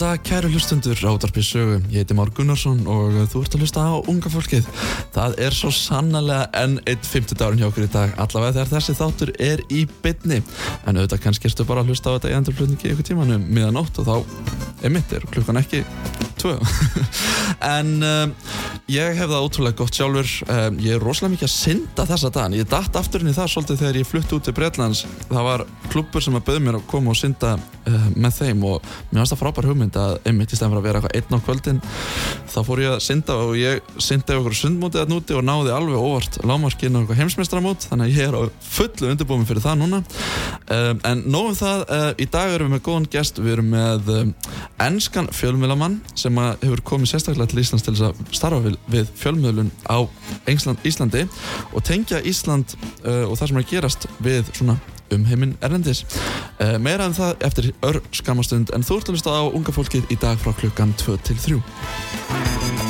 Góðan dag, kæru hlustundur, Ráðarpi sögu. Ég heiti Már Gunnarsson og þú ert að hlusta á unga fólkið. Það er svo sannlega enn eitt 50 dárun hjá okkur í dag, allavega þegar þessi þáttur er í bytni. En auðvitað kannski erstu bara að hlusta á þetta í endurflutningi ykkur tímanum miðan nótt og þá er mitt, er klukkan ekki tvö. en um, ég hef það ótrúlega gott sjálfur. Um, ég er rosalega mikið að synda þessa dagan. Ég datt aftur inn í það svolítið þegar ég flutti út til Breitlands. Það var klubbur sem að bauð að einmitt í stæðan fyrir að vera eitthvað einn á kvöldin þá fór ég að synda og ég syndi af okkur sundmótið að núti og náði alveg óvart á eitthvað heimsmeistramót þannig að ég er á fullu undirbúmi fyrir það núna. Um, en nógum það uh, í dag erum við með góðan gest við erum með um, ennskan fjölmiðlamann sem hefur komið sérstaklega til Íslands til þess að starfa við, fjölmiðlun á Ísland, Íslandi. Og tengja Ísland uh, og það sem er gerast við svona um heiminn erlendis. Uh, meira en það eftir ör skamastund en þú ert að hlusta á unga fólkið í dag frá klukkan 2 til 3.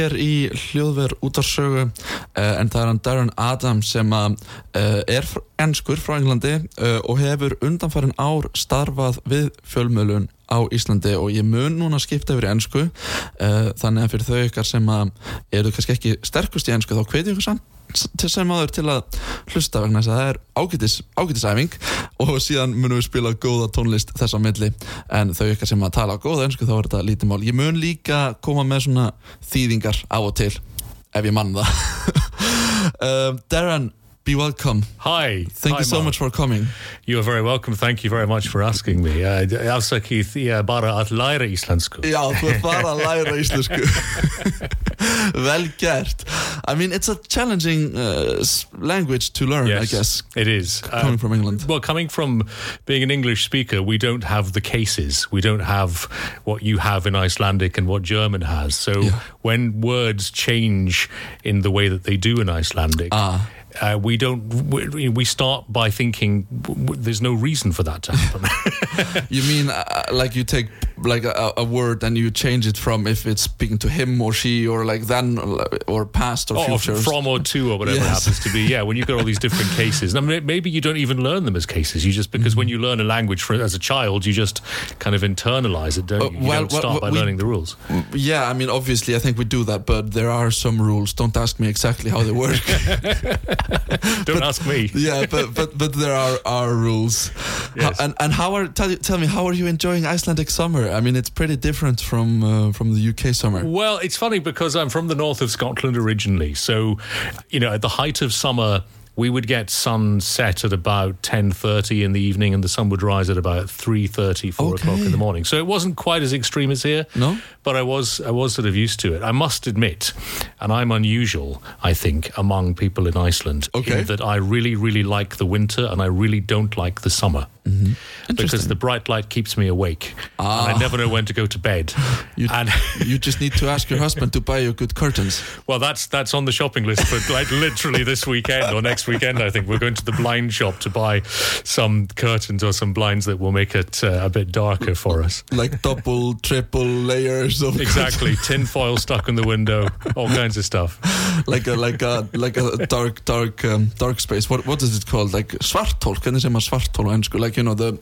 hér í hljóðver útarsögu uh, en það er hann Darren Adams sem uh, er ennskur frá Englandi uh, og hefur undanfærin ár starfað við fjölmjölun á Íslandi. Og ég mun núna skipta yfir ennsku þannig að fyrir þau ykkar sem eru kannski ekki sterkust í ennsku þá hveti ykkur samt til sem aður til að hlusta vegna þess að það er ágætis, ágætisæfing og síðan munum við spila góða tónlist þess á milli. En þau ykkar sem að tala á góða önsku þá er þetta lítið mál. Ég mun líka koma með svona þýðingar á og til ef ég mann það. Uh, Darren Be welcome. Hi. Thank Hi, you so Mark. much for coming. You are very welcome. Thank you very much for asking me. Uh, afsakið bara að læra íslensku. Já, þú ert bara að læra íslensku. well gert. I mean, it's a challenging uh, language to learn, I guess, it is. coming Um, from England. Well, coming from being an English speaker, we don't have the cases. We don't have what you have in Icelandic and what German has. So Yeah. when words change in the way that they do in Icelandic, Ah. Uh, we don't. We, we start by thinking w- w- there's no reason for that to happen. You mean uh, like you take like a, a word and you change it from if it's speaking to him or she or like then or past or or future? from or to or whatever it Yes. happens to be. Yeah, when you've got all these different cases. I mean, maybe you don't even learn them as cases. You just because when Mm-hmm. you learn a language for, as a child, you just kind of internalize it, don't Uh, you? You well, don't well, start by we- learning the rules. Yeah, I mean, obviously, I think we do that, but there are some rules. Don't ask me exactly how they work. Don't ask me. yeah, but but but there are are rules. Yes. How- and and how are tell, tell me how are you enjoying Icelandic summer? I mean, it's pretty different from uh, from the UK summer. Well, it's funny because I'm from the north of Scotland originally. So, you know, at the height of summer, we would get sun set at about 10.30 in the evening and the sun would rise at about 3.30, 4 o'clock in the morning. So it wasn't quite as extreme as here. No? But I was I was sort of used to it. I must admit, and I'm unusual, I think, among people in Iceland, Okay. in that I really really like the winter and I really don't like the summer. Mm-hmm. Because the bright light keeps me awake, and I never know when to go to bed. Ah. You, and you just need to ask your husband to buy you good curtains. Well, that's that's on the shopping list for like literally this weekend or next weekend. I think we're going to the blind shop to buy some curtains or some blinds that will make it uh, a bit darker for us. Like double, triple Exactly, tin foil stuck in the window, all kinds of stuff. like a like a like a dark dark um, dark space. What what is it called? Like. Hvernig segir maður svarthol á ensku? Like you know the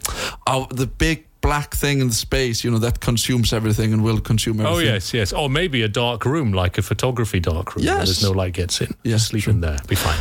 uh, the big black thing in the space. You know that consumes everything and will consume everything. Oh yes, yes. Or maybe a dark room, like a photography dark room. where there's no light gets in. Yes, sleep true. in there, be fine.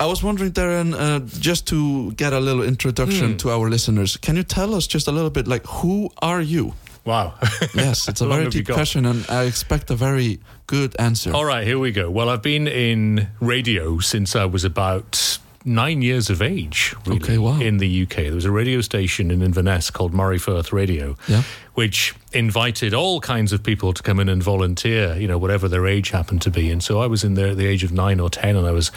I was wondering, Darren, uh, just to get a little introduction Hmm. to our listeners, can you tell us just a little bit, like, who are you? Wow. Yes, it's a very deep question, and I expect a very good answer. All right, here we go. Well, I've been in radio since I was about nine years of age. Really, Okay, wow. In the UK, there was a radio station in Inverness called Moray Firth Radio, Yeah. Which invited all kinds of people to come in and volunteer. You know, whatever their age happened to be. And so I was in there at the age of nine or ten, and I was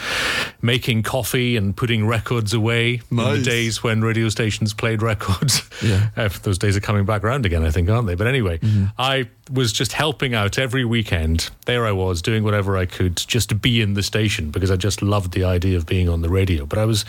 making coffee and putting records away. In the days when radio stations played records. Yeah. Uh, those days are coming back around again, I think, aren't they? But anyway, Mm-hmm. I was just helping out every weekend. There I was doing whatever I could just to be in the station because I just loved the idea of being on the radio. But I was,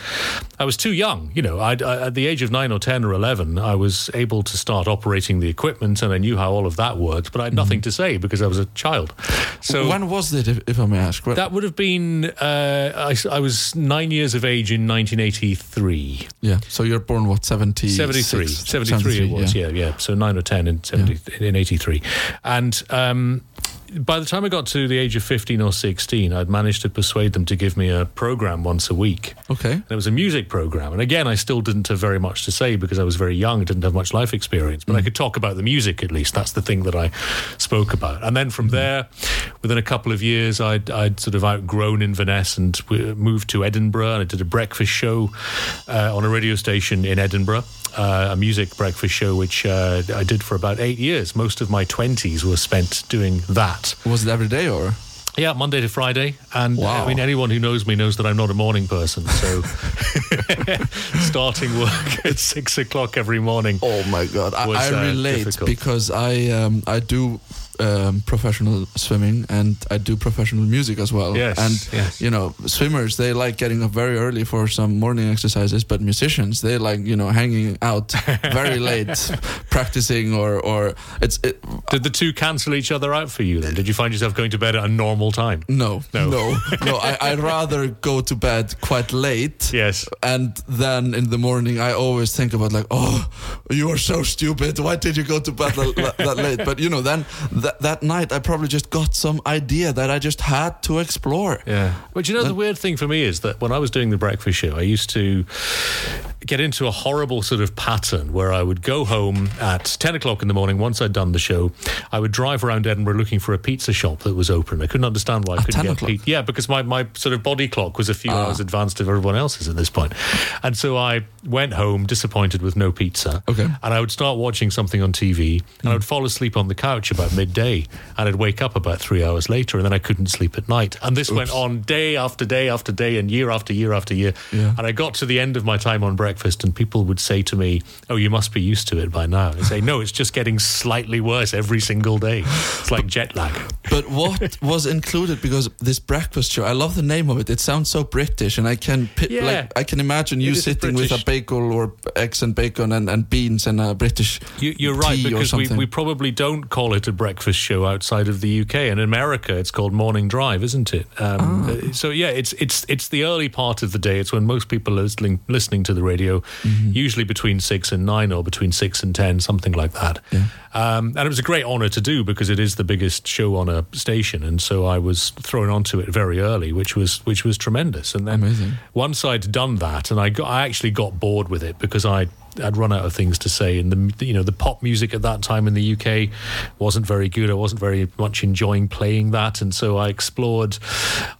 I was too young. You know, I'd, I, at the age of nine or ten or eleven, I was able to start operating the equipment and I knew how all of that worked. But I had nothing to say because I was a child. So Mm-hmm. when was it, if, if I may ask? When- that would have been. Uh, I, I was nine years of age in 1983. yeah, so you're born, what, 70? 73 73 it was yeah. yeah so 9 or 10 in 70 in 83 and um by the time I got to the age of 15 or 16, I'd managed to persuade them to give me a program once a week. Okay. And it was a music program. And again, I still didn't have very much to say because I was very young, didn't have much life experience, but I could talk about the music at least. That's the thing that I spoke about. And then from there, within a couple of years, I'd, I'd sort of outgrown Inverness and moved to Edinburgh. And I did a breakfast show uh, on a radio station in Edinburgh. Uh, a music breakfast show, which uh, I did for about eight years. Most of my 20s were spent doing that. Was it every day or? Yeah, Monday to Friday. And uh, Wow. I mean, anyone who knows me knows that I'm not a morning person. So starting work at six o'clock every morning. Oh my God, I, Was, I uh, relate difficult. because I um, I do um, professional swimming and I do professional music as well. Yes, and yes. you know, swimmers they like getting up very early for some morning exercises, but musicians they like you know hanging out very late, practicing or or it's it, Did the two cancel each other out for you then? Did you find yourself going to bed at a normal time? no No. no no. I, I'd rather go to bed quite late. Yes. And then in the morning, I always think about like, oh, you are so stupid. Why did you go to bed that, that late? But you know, then that that night, I probably just got some idea that I just had to explore. Yeah. But you know, the weird thing for me is that when I was doing the breakfast show, I used to get into a horrible sort of pattern where I would go home at 10 o'clock in the morning once I'd done the show. I would drive around Edinburgh looking for a pizza shop that was open. I couldn't understand why I couldn't 10 get o'clock? pizza. Yeah, because my, my sort of body clock was a few Ah. hours advanced of everyone else's at this point. And so I went home disappointed with no pizza. Okay. And I would start watching something on TV and I would fall asleep on the couch about midday and I'd wake up about three hours later and then I couldn't sleep at night. And this went on day after day after day and year after year after year. Yeah. And I got to the end of my time on breakfast and people would say to me, Oh, you must be used to it by now. And I say, No, it's just getting slightly worse every single day. It's like jet lag. But what was included because this breakfast show, I love the name of it. It sounds so British, and I can pi- Yeah. like I can imagine you sitting with a British. bagel or eggs and bacon and, and beans and a British. You, you're right because we, we probably don't call it a breakfast show outside of the UK. In America, it's called morning drive, isn't it? Um, uh, So yeah, it's it's it's the early part of the day. It's when most people are listening listening to the radio, usually between six and nine or between six and ten, something like that. Um, and it was a great honour to do because it is the biggest show on a station, and so I was thrown onto it very early, which was which was tremendous. And then Amazing. once I'd done that, and I got, I actually got bored with it because I I'd run out of things to say, and the you know the pop music at that time in the UK wasn't very good. I wasn't very much enjoying playing that, and so I explored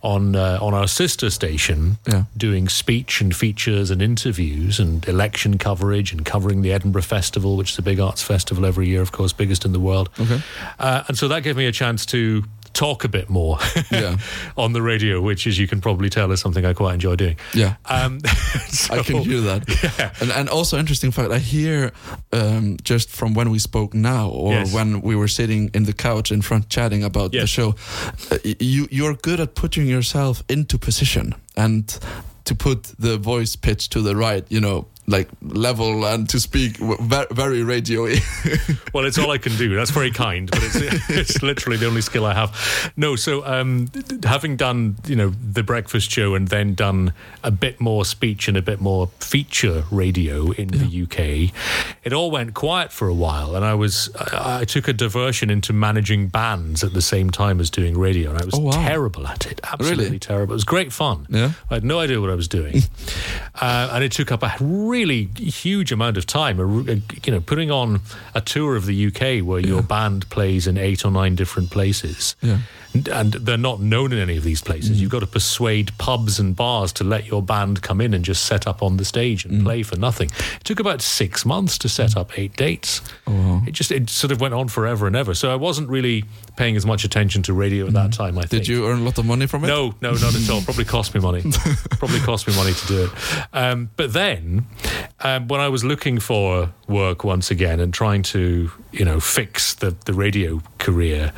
on uh, on our sister station, Yeah. doing speech and features and interviews and election coverage and covering the Edinburgh Festival, which is a big arts festival every year, of course, biggest in the world. Okay. Uh, and so that gave me a chance to talk a bit more Yeah. on the radio, which, as you can probably tell, is something I quite enjoy doing. Yeah. Um, I can so- hear that. Yeah. And, and also interesting fact, I hear um, just from when we spoke now, or Yes. when we were sitting in the couch in front chatting about the show, uh, you you're good at putting yourself into position and to put the voice pitch to the right, you know, like level and to speak very radio-y. Well, it's all I can do. That's very kind, but it's, it's literally the only skill I have. No, so um, having done, you know, the breakfast show and then done a bit more speech and a bit more feature radio in the UK, it all went quiet for a while, and I was I, I took a diversion into managing bands at the same time as doing radio, and I was Oh, wow. terrible at it. Absolutely Really? terrible. It was great fun. Yeah. I had no idea what I was doing, uh, and it took up a really huge amount of time. A, r- a- you know, putting on a tour of the UK where your band plays in eight or nine different places, Yeah. and, they're not known in any of these places. Mm. You've got to persuade pubs and bars to let your band come in and just set up on the stage and mm. play for nothing. It took about six months to set mm. up eight dates. Oh, it just it sort of went on forever and ever. So I wasn't really paying as much attention to radio at that time. I think. Did you earn a lot of money from it? No, no, not at all. Probably cost me money. Probably cost me money to do it. Um, but then, um, when I was looking for work once again and trying to, you know, fix the, the radio career,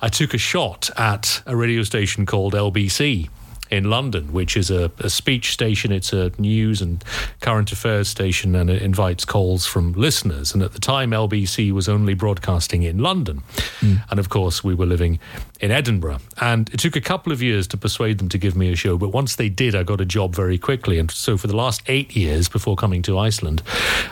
I took a shot at a radio station called LBC in London, which is a, a speech station. It's a news and current affairs station, and it invites calls from listeners. And at the time, LBC was only broadcasting in London, hmm. and of course, we were living in Edinburgh. And it took a couple of years to persuade them to give me a show, but once they did, I got a job very quickly. And so, for the last eight years before coming to Iceland,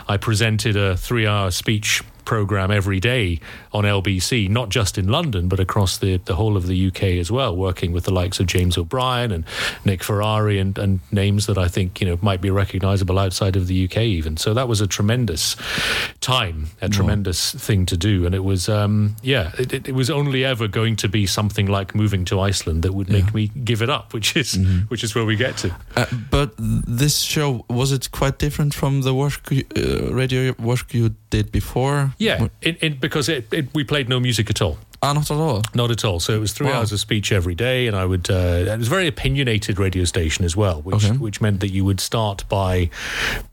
I presented a three-hour speech program every day on LBC, not just in London, but across the, the whole of the UK as well, working with the likes of James O'Brien and Nick Ferrari and, and names that I think, you know, might be recognizable outside of the UK even. So that was a tremendous time, a tremendous thing to do. And it was, um, yeah, it, it, it was only ever going to be something like moving to Iceland that would make me give it up, which is, which is where we get to. Uh, but this show was it quite different from the work uh, radio work you did before? Yeah, it, it, because it, we played no music at all. Ah, not at all. Not at all. So it was three Wow. hours of speech every day, and I would. Uh, it was a very opinionated radio station as well, which Okay. which meant that you would start by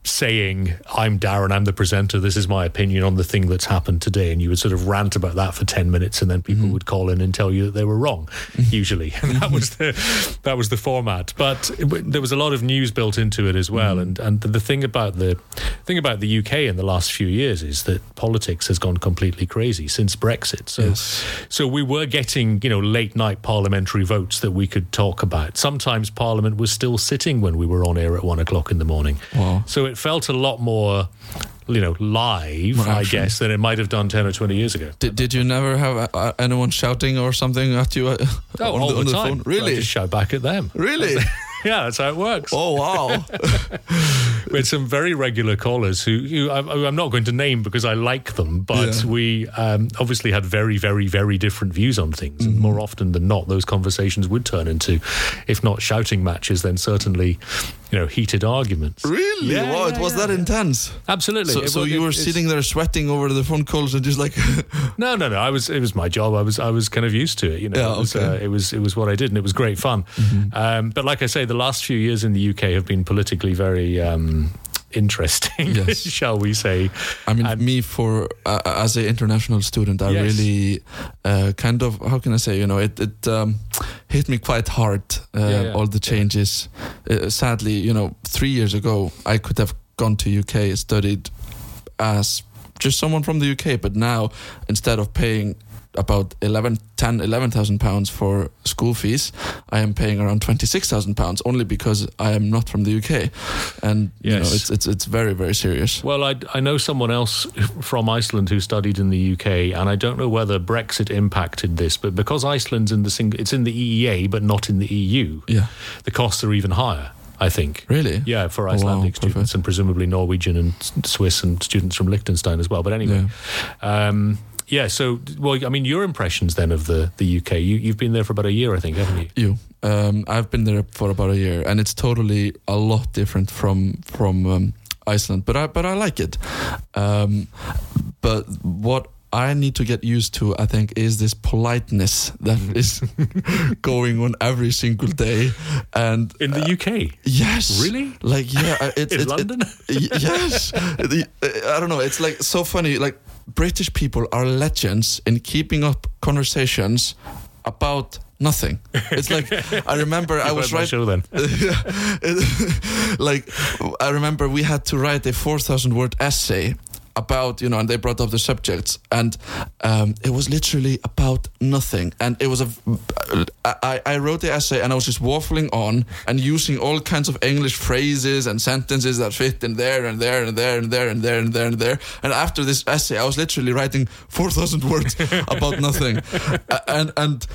saying, "I'm Darren. I'm the presenter. This is my opinion on the thing that's happened today," and you would sort of rant about that for ten minutes, and then people Mm-hmm. would call in and tell you that they were wrong, usually, and that was the that was the format. But it, there was a lot of news built into it as well, Mm-hmm. and and the thing about the thing about the UK in the last few years is that politics has gone completely crazy since Brexit. So. Yes. So we were getting, you know, late night parliamentary votes that we could talk about. Sometimes Parliament was still sitting when we were on air at one o'clock in the morning. Wow. So it felt a lot more, you know, live, I guess, than it might have done ten or twenty years ago. Did, did you never have uh, uh, anyone shouting or something at you uh, Oh, on, all the, on the phone? I Really? just shout back at them. Really? Yeah, that's how it works. oh wow! We had some very regular callers who, who I, I'm not going to name because I like them, but Yeah. we um, obviously had very, very, very different views on things. Mm-hmm. And more often than not, those conversations would turn into, if not shouting matches, then certainly, you know, heated arguments. really? Yeah, wow! yeah, it was that intense. Absolutely. So, It so was- you were sitting there sweating over the phone calls and just like, No, no, no. I was. It was my job. I was. I was kind of used to it. You know. Yeah, it, was, okay. Mm-hmm. uh, it was. It was what I did, and it was great fun. Um, but like I say, the last few years in the UK have been politically very um, interesting, Yes. shall we say? I mean, And- me for uh, as an international student, I Yes. really uh, kind of how can I say? You know, it it um, hit me quite hard. Uh, Yeah, yeah, all the yeah. changes. Uh, sadly, you know, three years ago, I could have gone to UK, studied as just someone from the UK, but now instead of paying about 11 10 11,000 pounds for school fees I am paying around 26,000 pounds only because I am not from the UK and you know it's it's it's very very serious Well, I, I know someone else from Iceland who studied in the UK, and I don't know whether Brexit impacted this, but because Iceland's in the sing- it's in the EEA but not in the EU, yeah the costs are even higher. I think. Really? Yeah, for Oh, wow, Icelandic students and presumably Norwegian and Swiss and students from Liechtenstein as well. But anyway, um, yeah. So, well, I mean, your impressions then of the the UK? You, you've been there for about a year, I think, haven't you? You. Um, I've been there for about a year, and it's totally a lot different from from um, Iceland. But I but I like it. Um, but what I need to get used to, I think, is this politeness that is going on every single day. And In the UK, yes, Really? like yeah, it's in it's- it- London. Y- yes The- i don't know it's like so funny like british people are legends in keeping up conversations about nothing it's like i remember i was right show then. like i remember we had to write a 4000 word essay about you know and they brought up the subjects. And um, it was literally about nothing. And it was a I, I wrote the essay and i was just waffling on and using all kinds of english phrases and sentences that fit in there and there and there and there and there and there and there. And after this essay i was literally writing 4000 words about nothing. And and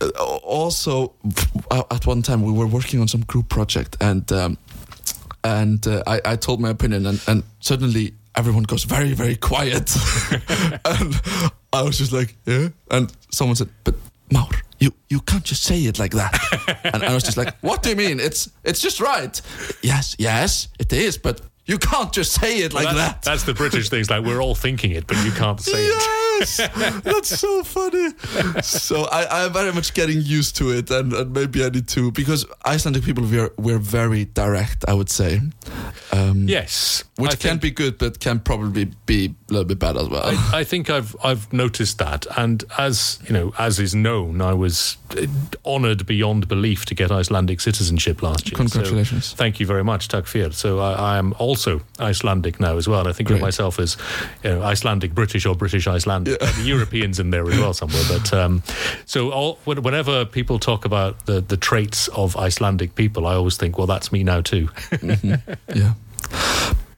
uh, also uh, at one time we were working on some group project and um, and uh, I, I told my opinion and, and suddenly everyone goes very very quiet. And i was just like yeah? And someone said but Már, you, you can't just say it like that. And i was just like what do you mean? It's it's just right. Yes yes it is but you can't just say it like that's, that that's the British thing. It's like we're all thinking it, but you can't say it. Yes, that's so funny. So I, I'm very much getting used to it, and, and maybe I need to because Icelandic people we're we're very direct. I would say, um, Yes, which I can think- be good, but can probably be little bit bad as well. I, I think I've I've noticed that, and as you know, as is known, I was honoured beyond belief to get Icelandic citizenship last year. So Congratulations. thank you very much, Takfir. So I, I am also Icelandic now as well. I think of myself as you know, Icelandic British or British Icelandic. The Europeans in there as well somewhere. But um, so all, whenever people talk about the the traits of Icelandic people, I always think, well, that's me now too. yeah.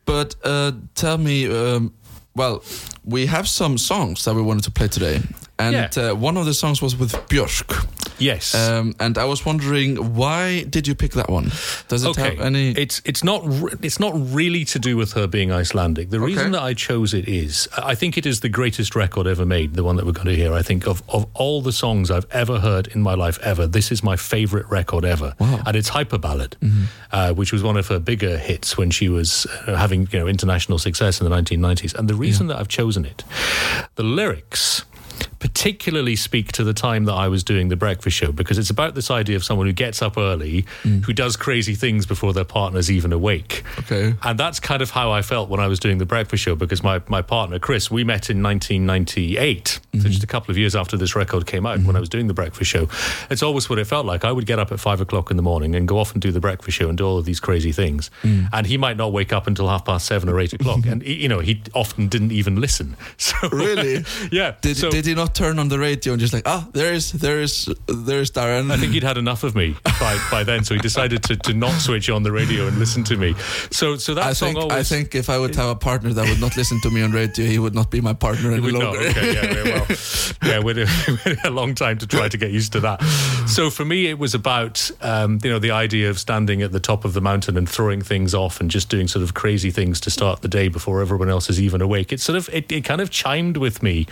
But uh, tell me, um, well, we have some songs that we wanted to play today, and Yeah. uh, one of the songs was with Björk. Yes. Um, and I was wondering why did you pick that one? Does it have any? It's it's not re- it's not really to do with her being Icelandic. The reason that I chose it is I think it is the greatest record ever made. The one that we're going to hear. I think of of all the songs I've ever heard in my life ever, this is my favorite record ever, and it's Hyperballad, uh, which was one of her bigger hits when she was uh, having you know international success in the 1990s. And the reason that I've chosen it, the lyrics particularly speak to the time that I was doing the breakfast show because it's about this idea of someone who gets up early, mm. who does crazy things before their partner's even awake. Okay. And that's kind of how I felt when I was doing the breakfast show because my, my partner, Chris, we met in 1998, so mm-hmm. just a couple of years after this record came out when mm-hmm. I was doing the breakfast show. It's always what it felt like. I would get up at five o'clock in the morning and go off and do the breakfast show and do all of these crazy things. Mm. And he might not wake up until half past seven or eight o'clock. and, he- you know, he often didn't even listen. So, Really? yeah. Did, so, did he not turn on the radio and just like, ah, there's there's there's Darren? I think he'd had enough of me by, by then, so he decided to, to not switch on the radio and listen to me. So so that I song think always I think if I would have a partner that would not listen to me on radio, he would not be my partner any longer. Okay, yeah, well, yeah, we had a long time to try to get used to that. So for me, it was about um, you know the idea of standing at the top of the mountain and throwing things off and just doing sort of crazy things to start the day before everyone else is even awake. It sort of it, it kind of chimed with me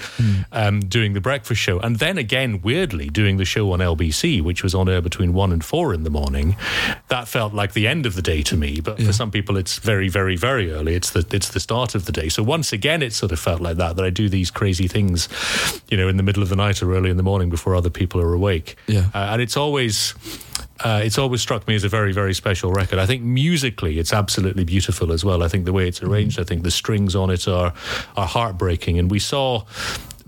um, doing the breakfast show, and then again, weirdly, doing the show on LBC, which was on air between one and four in the morning. That felt like the end of the day to me, but for some people, it's very, very, very early. It's the it's the start of the day. So once again, it sort of felt like that that I do these crazy things, you know, in the middle of the night or early in the morning before other people are awake. Yeah. uh, and it's always. Uh, it's always struck me as a very, very special record. I think musically, it's absolutely beautiful as well. I think the way it's arranged, I think the strings on it are are heartbreaking. And we saw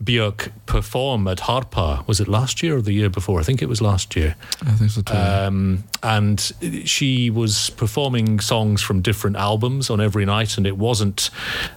Björk perform at Harpa. Was it last year or the year before? I think it was last year. I think so too. Um, and she was performing songs from different albums on every night, and it wasn't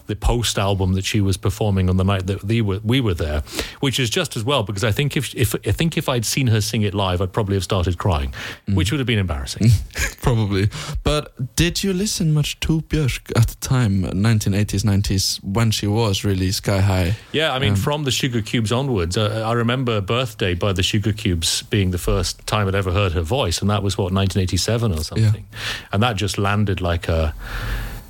the post album that she was performing on the night that we were, we were there, which is just as well because I think if, if I think if I'd seen her sing it live, I'd probably have started crying, which would have been embarrassing. Probably. But did you listen much to Björk at the time, 1980s, 90s, when she was really sky high? Yeah, I mean, from the Sugarcubes onwards, uh, I remember Birthday by the Sugarcubes being the first time I'd ever heard her voice, and that was what 1987 or something, and that just landed like a.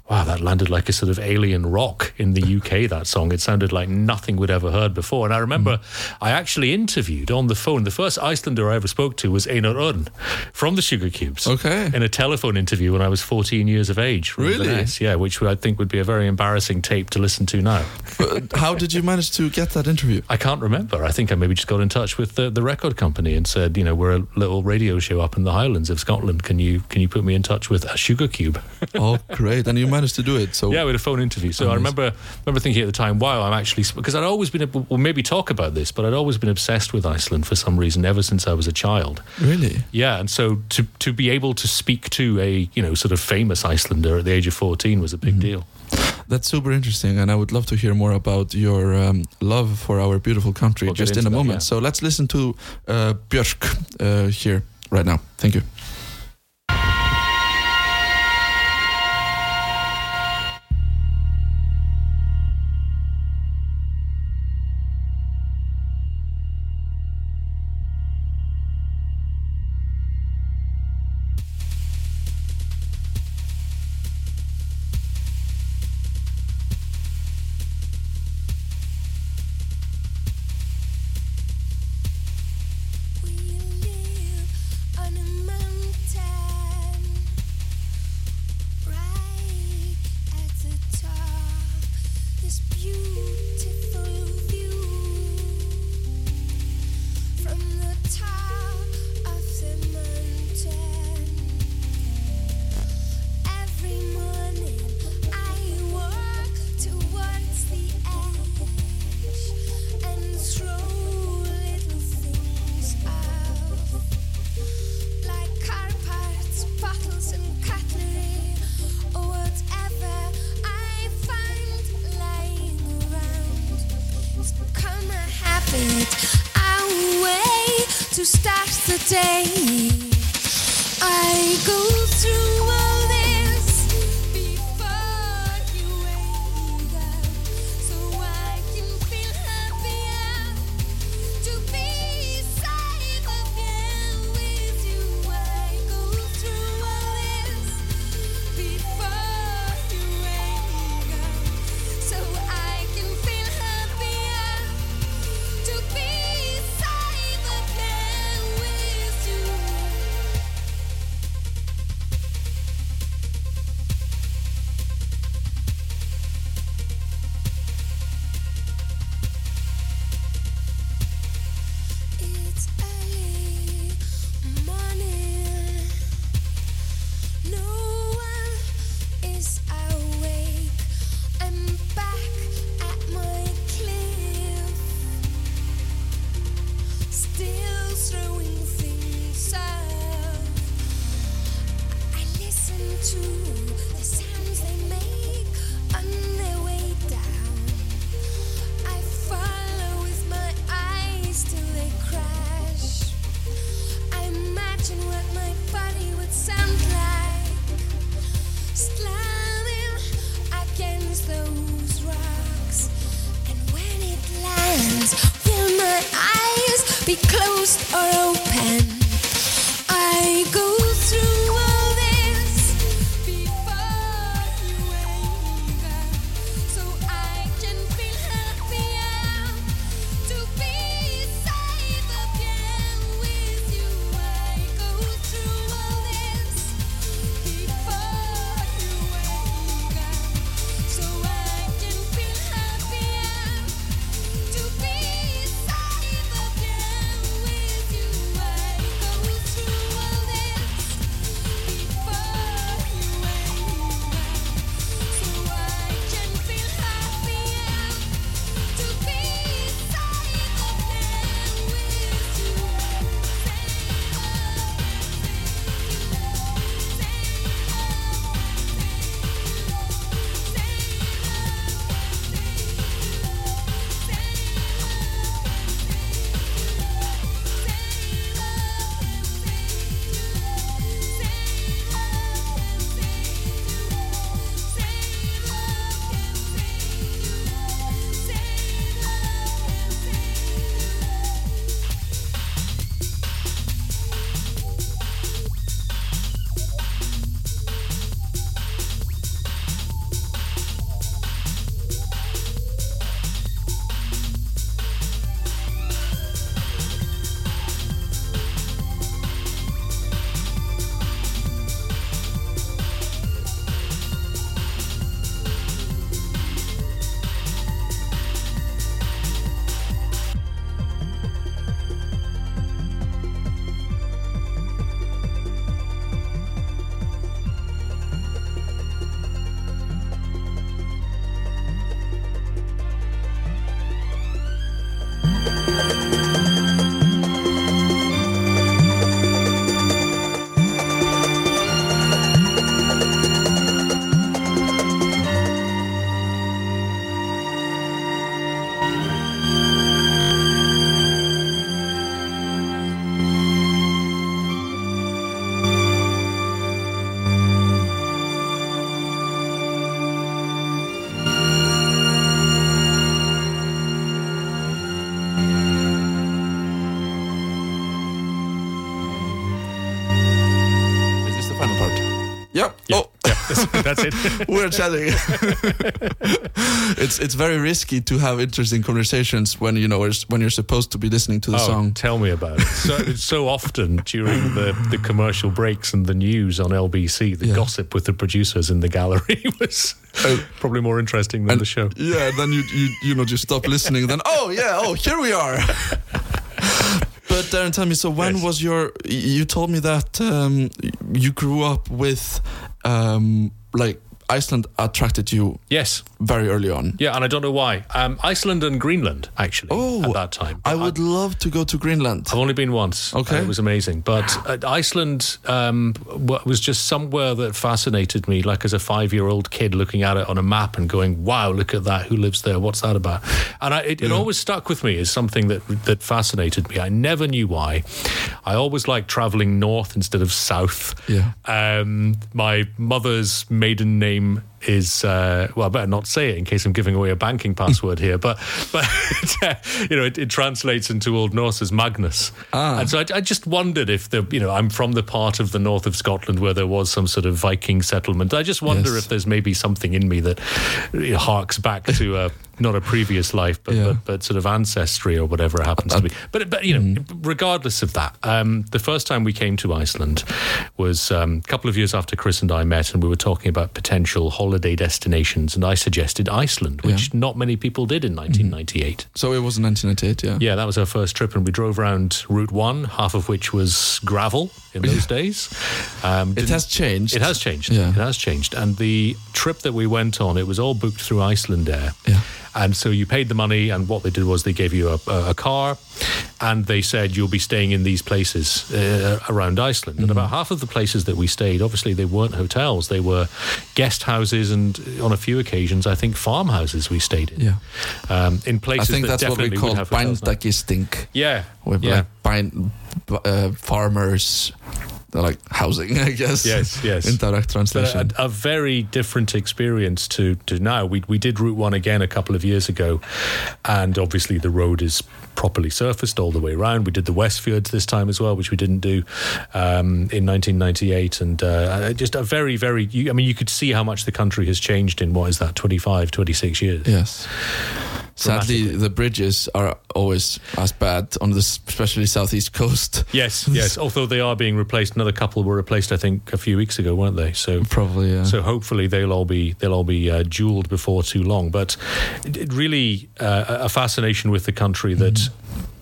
Wow, that landed like a sort of alien rock in the UK, that song. It sounded like nothing we'd ever heard before. And I remember I actually interviewed on the phone, the first Icelander I ever spoke to was Einar Örn from the Sugarcubes. Okay. In a telephone interview when I was 14 years of age. Really? Yeah, which I think would be a very embarrassing tape to listen to now. But How did you manage to get that interview? I can't remember. I think I maybe just got in touch with the, the record company and said, you know, we're a little radio show up in the Highlands of Scotland. Can you can you put me in touch with a Sugarcube? oh, great. And you managed to do it. So yeah, we had a phone interview. So I remember remember thinking at the time, wow, I'm actually because I'd always been we'll maybe talk about this, but I'd always been obsessed with Iceland for some reason ever since I was a child. Really? Yeah, and so to to be able to speak to a you know sort of famous Icelander at the age of 14 was a big deal. That's super interesting, and I would love to hear more about your um, love for our beautiful country We'll just in a that, moment. yeah. So let's listen to uh, Björk uh, here right now. Thank you. That's it. we're chatting. it's it's very risky to have interesting conversations when you know when you're supposed to be listening to the Oh, song. tell me about it. So, so often during the, the commercial breaks and the news on LBC, the Yeah. gossip with the producers in the gallery was Oh. probably more interesting than And- the show. Yeah, then you you you know just stop listening. Then oh yeah, oh here we are. but Darren, tell me. So when Yes. was your? You told me that um, you grew up with um, like Iceland attracted you Yes, very early on. yeah, and I don't know why. Um, Iceland and Greenland, actually, Oh, at that time. I would love to go to Greenland. I've only been once. Okay. Uh, it was amazing. But uh, Iceland um, was just somewhere that fascinated me, like as a five year old kid looking at it on a map and going, wow, look at that. Who lives there? What's that about? And I, it, it always stuck with me as something that, that fascinated me. I never knew why. I always liked traveling north instead of south. Yeah. Um, my mother's maiden name I'm is uh, well, I better not say it in case I'm giving away a banking password here. But but you know, it, it translates into Old Norse as Magnus, Ah. and so I, I just wondered if the you know I'm from the part of the north of Scotland where there was some sort of Viking settlement. I just wonder Yes. if there's maybe something in me that harks back to a. Not a previous life, but, Yeah. but but sort of ancestry or whatever it happens to be. But but you know, regardless of that, um, the first time we came to Iceland was um, a couple of years after Chris and I met, and we were talking about potential holiday destinations, and I suggested Iceland, which not many people did in 1998. So it was in 1998. Yeah. Yeah, that was our first trip, and we drove around Route One, half of which was gravel in those days. Um, It has changed. It has changed. Yeah. It has changed. And the trip that we went on, it was all booked through Icelandair. Yeah. And so you paid the money, and what they did was they gave you a, a car, and they said you'll be staying in these places uh, around Iceland. And Mm-hmm. about half of the places that we stayed, obviously, they weren't hotels; they were guest houses, and on a few occasions, I think farmhouses we stayed in. Yeah. Um, in I think that that's what we call bændagisting. Yeah, With yeah. like bind, uh, farmers, they're like housing, I guess. Yes, yes. In direct translation. a, a very different experience to, to now. We, we did Route 1 again a couple of years ago, and obviously the road is properly surfaced all the way around. We did the Westfjords this time as well, which we didn't do um, in 1998. And uh, just a very, very, you, I mean, you could see how much the country has changed in what is that, 25, 26 years. yes. Sadly, the bridges are always as bad on the especially southeast coast. Yes, yes. Although they are being replaced, another couple were replaced, I think, a few weeks ago, weren't they? So Probably, yeah. So hopefully they'll all be they'll all be uh, jeweled before too long. But it, really uh, a fascination with the country that.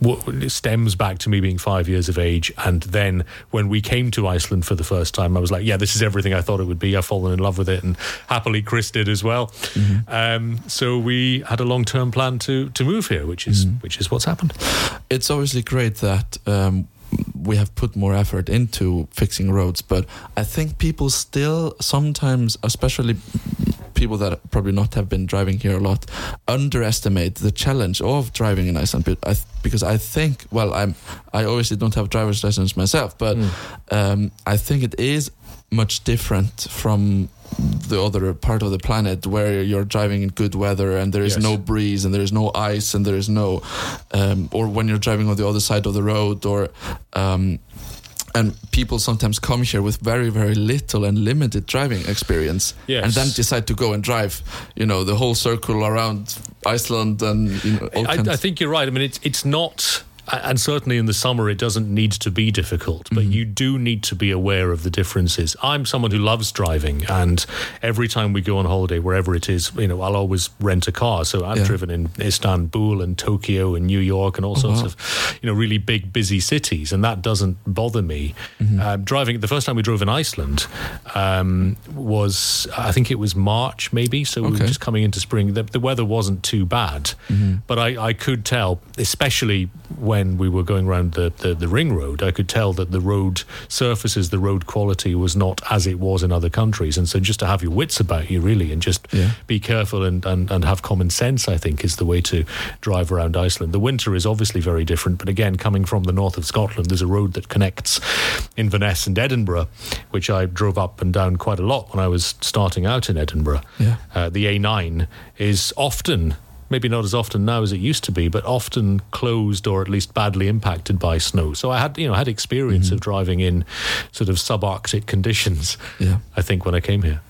w- stems back to me being five years of age, and then when we came to Iceland for the first time, I was like, "Yeah, this is everything I thought it would be." I've fallen in love with it, and happily Chris did as well. Um, so we had a long-term plan to to move here, which is which is what's happened. it's obviously great that um, we have put more effort into fixing roads, but I think people still sometimes, especially people that probably not have been driving here a lot, underestimate the challenge of driving in Iceland. But I th- because I think, well, I'm I obviously don't have driver's license myself, but um, I think it is much different from the other part of the planet where you're driving in good weather and there is Yes. no breeze and there is no ice and there is no um, or when you're driving on the other side of the road or um, and people sometimes come here with very very little and limited driving experience Yes. and then decide to go and drive you know the whole circle around Iceland and you know I, I think you're right. I mean, it's it's not, and certainly in the summer, it doesn't need to be difficult, but you do need to be aware of the differences. I'm someone who loves driving, and every time we go on holiday, wherever it is, you know, I'll always rent a car. So I've Yeah. driven in Istanbul and Tokyo and New York and all sorts wow. of, you know, really big, busy cities, and that doesn't bother me. Uh, driving the first time we drove in Iceland um, was, I think it was March, maybe. So we were just coming into spring. The, the weather wasn't too bad, but I, I could tell, especially when we were going around the, the, the ring road, I could tell that the road surfaces, the road quality was not as it was in other countries. And so just to have your wits about you, really, and just Yeah. be careful and, and, and have common sense, I think, is the way to drive around Iceland. The winter is obviously very different, but again, coming from the north of Scotland, there's a road that connects Inverness and Edinburgh, which I drove up and down quite a lot when I was starting out in Edinburgh. Yeah. Uh, the A9 is often maybe not as often now as it used to be, but often closed or at least badly impacted by snow. So I had, you know, had experience mm-hmm. of driving in sort of subarctic conditions. Yeah. I think when I came here.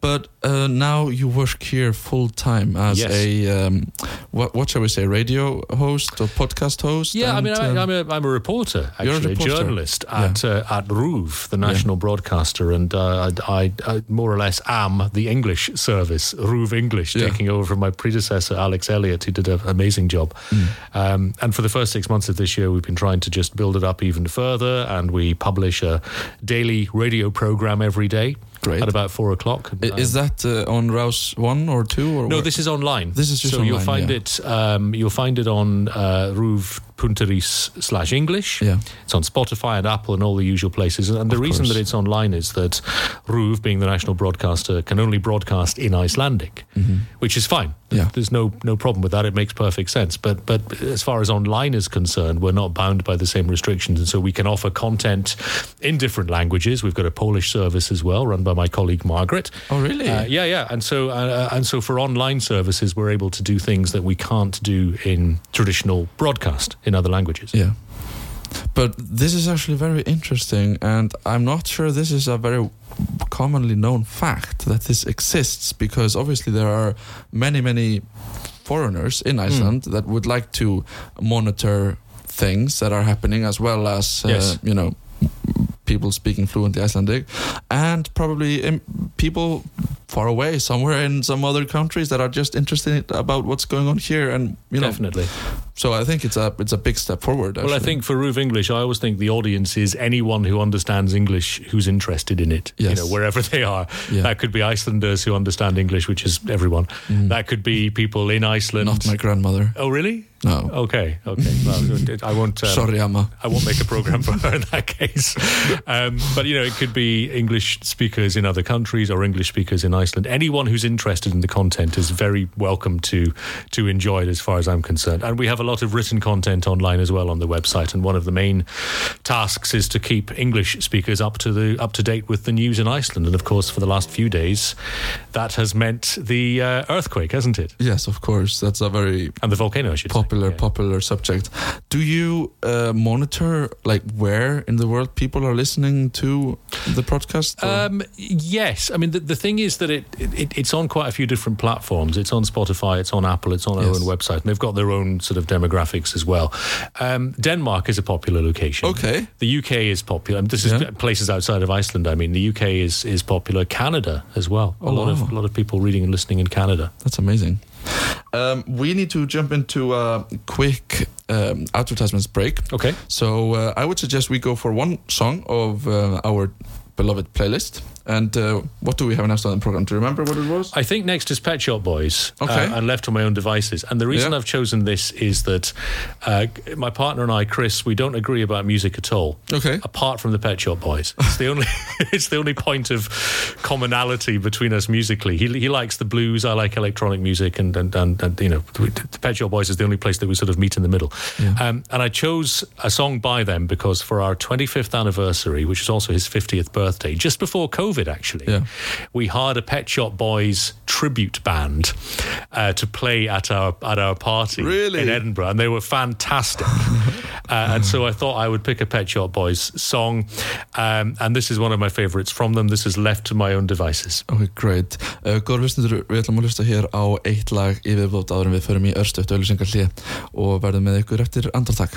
But uh, now you work here full time as Yes. a um, what what shall we say radio host or podcast host? Yeah, I and, mean, I, um, I'm a I'm a reporter, You're a actually, a, reporter. journalist at uh, at RUV, the national broadcaster, and uh, I, I, I more or less am the English service, RUV English, Yeah. taking over from my predecessor Alex Elliott, who did an amazing job. Mm. Um, and for the first six months of this year, we've been trying to just build it up even further, and we publish a daily radio program every day Great. at about four o'clock. Is that uh, on Rás one or two or No, where- this is online. This is just so you'll find yeah. it. Um, you'll find it on uh, ruv.is slash English. Yeah. It's on Spotify and Apple and all the usual places. And the Of reason course. that it's online is that RUV, being the national broadcaster, can only broadcast in Icelandic, which is fine. Mm-hmm. Yeah. There's no no problem with that. It makes perfect sense. But but as far as online is concerned, we're not bound by the same restrictions, and so we can offer content in different languages. We've got a Polish service as well, run by my colleague Margaret. Oh, really? Uh, yeah, yeah. And so uh, and so for online services, we're able to do things that we can't do in traditional broadcast in other languages. Yeah. But this is actually very interesting, and I'm not sure this is a very commonly known fact that this exists because obviously there are many, many foreigners in Iceland that would like to monitor things that are happening as well as, uh, Yes. you know, people speaking fluent Icelandic and probably people far away somewhere in some other countries that are just interested about what's going on here and you know Definitely. so I think it's a it's a big step forward. Well, I think for RUV English, I always think the audience is anyone who understands English who's interested in it. You know, wherever they are. Yeah. That could be Icelanders who understand English, which is everyone. That could be people in Iceland. Mm. not my grandmother. Oh, really? No, Okay, okay. Well, I won't. Um, sorry, Amma. I won't make a program for her in that case. Um, but you know, it could be English speakers in other countries or English speakers in Iceland. Anyone who's interested in the content is very welcome to to enjoy it, as far as I'm concerned. And we have a lot of written content online as well on the website. And one of the main tasks is to keep English speakers up to the up to date with the news in Iceland. And of course, for the last few days, that has meant the uh, earthquake, hasn't it? Yes, of course. That's a very And the volcano, I should say. Popular Yeah. popular subject. Do you uh, monitor like where in the world people are listening to the podcast? Um, yes, I mean the, the thing is that it, it it's on quite a few different platforms. It's on Spotify, it's on Apple, it's on our Yes. own website, and they've got their own sort of demographics as well. Um, Denmark is a popular location. Okay. The UK is popular. This is Yeah. places outside of Iceland. I mean, the UK is is popular. Canada as well. Oh, a lot of a lot of people reading and listening in Canada. That's amazing. Um, we need to jump into a quick um, advertisements break. Okay. So uh, I would suggest we go for one song of uh, our beloved playlist. And uh, what do we have next on the program? Do you remember what it was? I think next is Pet Shop Boys, Okay. uh, and left on my own devices. And the reason Yeah. I've chosen this is that uh, my partner and I, Chris, we don't agree about music at all. Okay. Apart from the Pet Shop Boys, it's the only it's the only point of commonality between us musically. He, he likes the blues, I like electronic music, and and, and, and you know, the Pet Shop Boys is the only place that we sort of meet in the middle. Um, and I chose a song by them because for our 25th anniversary, which is also his 50th birthday, just before COVID, actually, Yeah. we hired a Pet Shop Boys tribute band uh, to play at our at our party Really? in Edinburgh, and they were fantastic. uh, and so I thought I would pick a Pet Shop Boys song, um, and this is one of my favourites from them. This is "Left to My Own Devices." Ok, great. Uh, Góður hlustundur, við ætlum að hlusta hér á eitt lag í viðbót áður en við förum í örstuðt auðlýsingar hlið og verðum með ykkur eftir andartak.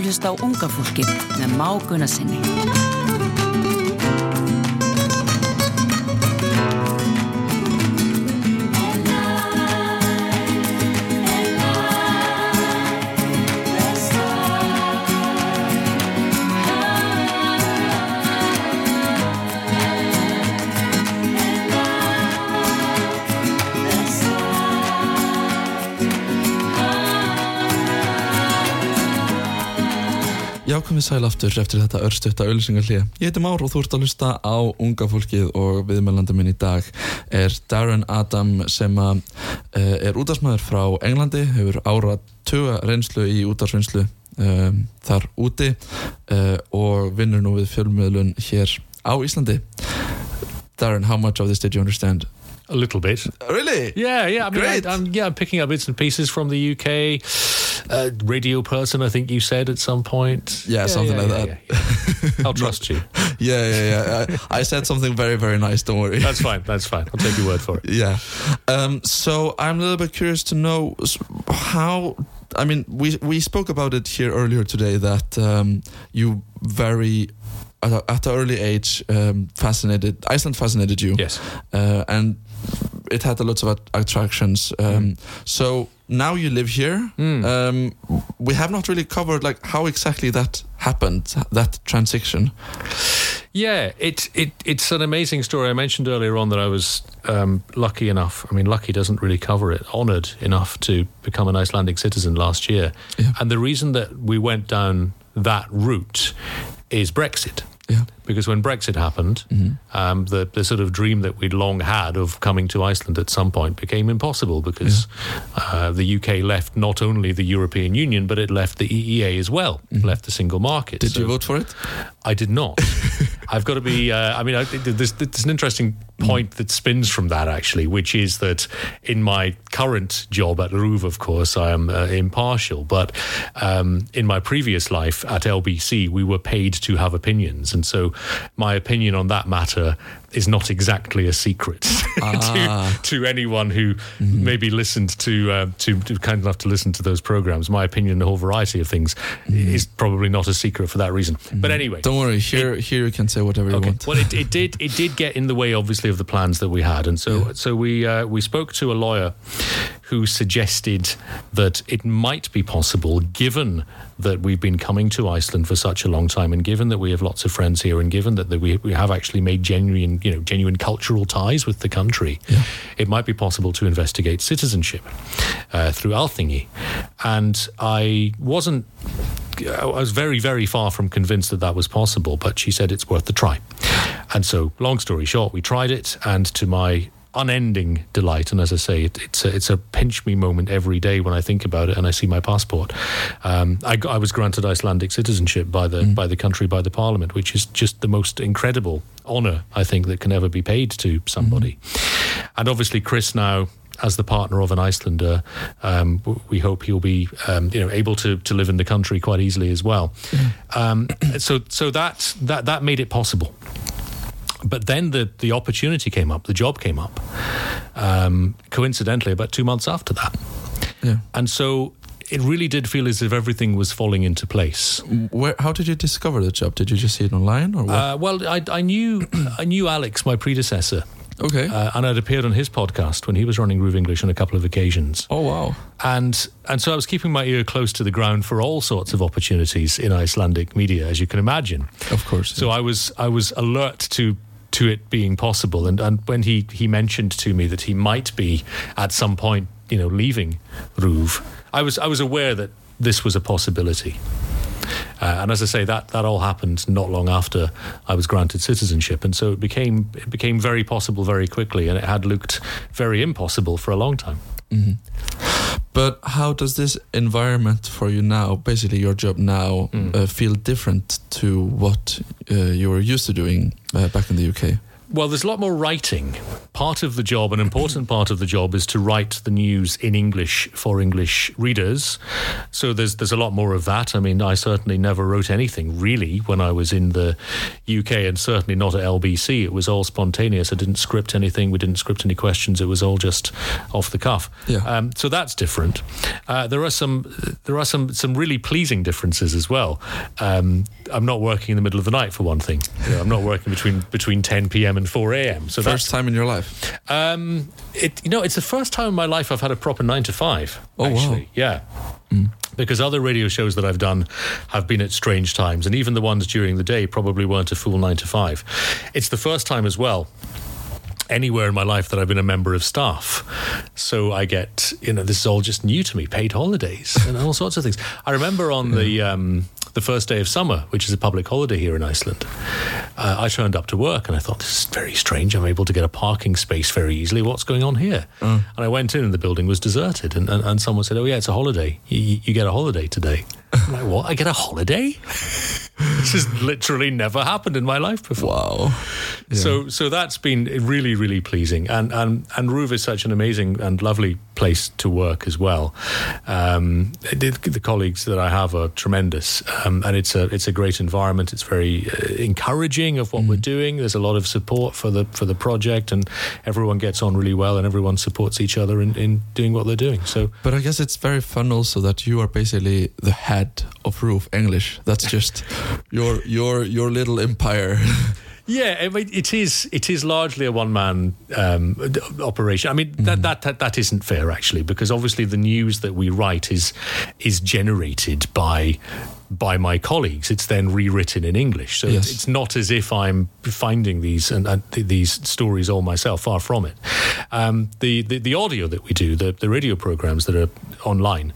Að hlusta á unga fólkið með Má Gunnarsinni. Komið sæl aftur eftir þetta örstutta auðlýsingarlið. Ég heiti Már og þú ert að hlusta á unga fólkið og viðmælanda minn í dag er Darren Adam sem að, uh, er útdagsmaður frá Englandi, hefur ára tuga reynslu í útdagsvinnslu um, þar úti uh, og vinnur nú við fjölmiðlun hér á Íslandi. Darren, how much of this did you understand? A little bit. Really? Yeah, yeah. I mean, Great. I, am yeah, I'm picking up bits and pieces from the UK. Uh, radio person, I think you said at some point. Yeah, something like that. yeah, yeah. I'll trust you. Yeah, yeah, yeah. I, I said something very, very nice, don't worry. That's fine. That's fine. I'll take your word for it. Yeah. Um, so I'm a little bit curious to know how. I mean, we we spoke about it here earlier today that um, you very at, a, at an early age um, fascinated Iceland fascinated you. Yes. Uh, and it had a lot of attractions. Um, So now you live here. Mm. Um, we have not really covered like how exactly that happened, that transition. Yeah, it, it it's an amazing story. I mentioned earlier on that I was um, lucky enough. I mean, lucky doesn't really cover it. Honoured enough to become an Icelandic citizen last year, Yeah. and the reason that we went down that route is Brexit. Yeah. Because when Brexit happened, um, the the sort of dream that we'd long had of coming to Iceland at some point became impossible because uh, the UK left not only the European Union but it left the EEA as well, left the single market. Did you vote for it? I did not. I've got to be. Uh, I mean, I, there's, there's an interesting point that spins from that actually, which is that in my current job at RUV, of course, I am uh, impartial. But um, in my previous life at LBC, we were paid to have opinions, and so my opinion on that matter is not exactly a secret to, to anyone who maybe listened to, uh, to to kind enough to listen to those programs. My opinion on a whole variety of things is probably not a secret for that reason. But anyway, Don't worry. Here, here you can say whatever you Okay. want. Well, it, it did. It did get in the way, obviously, of the plans that we had, and so so we uh, we spoke to a lawyer who suggested that it might be possible, given that we've been coming to Iceland for such a long time, and given that we have lots of friends here, and given that, that we we have actually made genuine you know genuine cultural ties with the country, it might be possible to investigate citizenship uh, through Althingi, and I wasn't I was very, very far from convinced that that was possible, but she said it's worth the try. And so, long story short, we tried it, and to my unending delight. And as I say, it, it's a, it's a pinch me moment every day when I think about it and I see my passport. Um, I, I was granted Icelandic citizenship by the by the country by the parliament, which is just the most incredible honour I think that can ever be paid to somebody. And obviously, Chris now. As the partner of an Icelander, um, we hope he'll be, um, you know, able to, to live in the country quite easily as well. Um, so, so that that that made it possible. But then the, the opportunity came up, the job came up, um, coincidentally, about two months after that. Yeah. And so it really did feel as if everything was falling into place. Where? How did you discover the job? Did you just see it online or what? Uh, well, I, I knew I knew Alex, my predecessor, okay. uh, and I'd appeared on his podcast when he was running RUV English on a couple of occasions. oh wow. And and so I was keeping my ear close to the ground for all sorts of opportunities in Icelandic media, as you can imagine. Of course. So I was I was alert to to it being possible, and and when he he mentioned to me that he might be at some point, you know, leaving RUV, I was I was aware that this was a possibility. Uh, and as I say, that, that all happened not long after I was granted citizenship, and so it became it became very possible very quickly, and it had looked very impossible for a long time. But how does this environment for you now, basically your job now, Mm. uh, feel different to what uh, you were used to doing uh, back in the UK? Well, there's a lot more writing. Part of the job, an important part of the job, is to write the news in English for English readers. So there's there's a lot more of that. I mean, I certainly never wrote anything really when I was in the UK, and certainly not at LBC. It was all spontaneous. I didn't script anything. We didn't script any questions. It was all just off the cuff. Yeah. Um, so that's different. Uh, there are some there are some some really pleasing differences as well. Um, I'm not working in the middle of the night for one thing. You know, I'm not working between between 10 p.m. and 4 a.m. So that's First time in your life. um, it, you know, it's the first time in my life I've had a proper nine to five. Oh, wow. actually. yeah. Because other radio shows that I've done have been at strange times, and even the ones during the day probably weren't a full nine to five. It's the first time as well anywhere in my life that I've been a member of staff. So I get, you know, this is all just new to me, paid holidays and all sorts of things. I remember on the um, the first day of summer, which is a public holiday here in Iceland, uh, I turned up to work and I thought, this is very strange. I'm able to get a parking space very easily. What's going on here? And I went in and the building was deserted. And, and, and someone said, oh, yeah, it's a holiday. You, you get a holiday today. I'm like, what? I get a holiday? this has literally never happened in my life before. Wow. So so that's been really really pleasing, and and and RUV is such an amazing and lovely place to work as well. Um, the, the colleagues that I have are tremendous, um, and it's a it's a great environment. It's very uh, encouraging of what we're doing. There's a lot of support for the for the project, and everyone gets on really well, and everyone supports each other in, in doing what they're doing. So But I guess it's very fun also that you are basically the head of RUV English. That's just your your your little empire. Yeah, I mean, it is. It is largely a one-man um, operation. I mean, that, that that that isn't fair actually, because obviously the news that we write is is generated by by my colleagues. It's then rewritten in English, so Yes. it's not as if I'm finding these and, and these stories all myself. Far from it. Um, the, the the audio that we do, the the radio programs that are online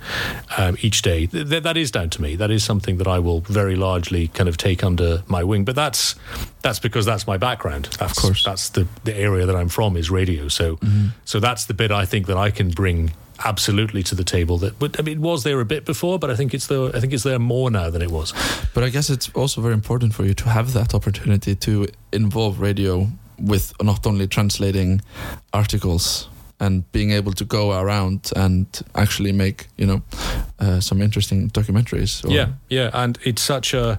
um, each day, th- th- that is down to me. That is something that I will very largely kind of take under my wing. But that's that's because that's my background. That's, course. that's the the area that I'm from is radio. So so that's the bit I think that I can bring absolutely to the table that but I mean it was there a bit before but I think it's there I think it's there more now than it was. But I guess it's also very important for you to have that opportunity to involve radio with not only translating articles and being able to go around and actually make you know uh, some interesting documentaries. or- Yeah, yeah, and it's such a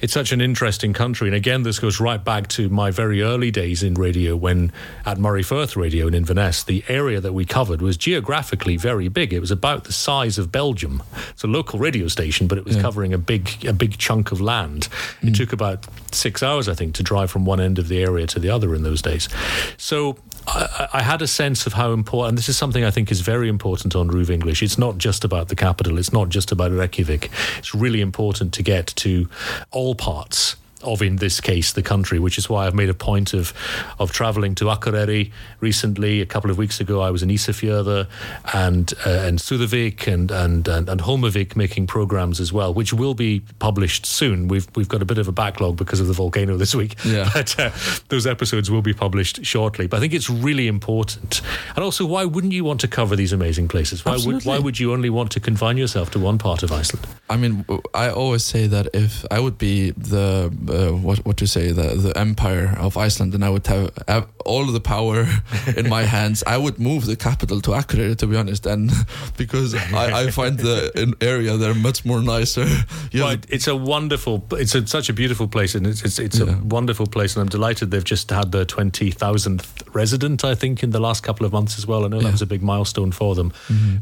it's such an interesting country. And again, this goes right back to my very early days in radio when at Moray Firth Radio in Inverness, the area that we covered was geographically very big. It was about the size of Belgium. It's a local radio station, but it was Yeah. covering a big a big chunk of land. It took about six hours, I think, to drive from one end of the area to the other in those days. So I, I had a sense of how important, and this is something I think is very important on RUV English. It's not just about the capital, it's not just about Reykjavik. It's really important to get to all parts of in this case the country, which is why I've made a point of of travelling to Akureyri recently. A couple of weeks ago, I was in Isafjörður and uh, and Sudavik and and and, and Holmavik making programs as well, which will be published soon. We've we've got a bit of a backlog because of the volcano this week, Yeah. but uh, those episodes will be published shortly. But I think it's really important, and also why wouldn't you want to cover these amazing places? Why would why would you only want to confine yourself to one part of Iceland? I mean, I always say that if I would be the uh, what what to say the the empire of Iceland, and I would have, have all the power in my hands, I would move the capital to Akureyri. To be honest, and because I, I find the area there much more nicer. Well, have- it's a wonderful, it's a, such a beautiful place, and it's it's, it's Yeah. a wonderful place, and I'm delighted they've just had their twenty thousandth resident, I think, in the last couple of months as well. I know Yeah. that was a big milestone for them,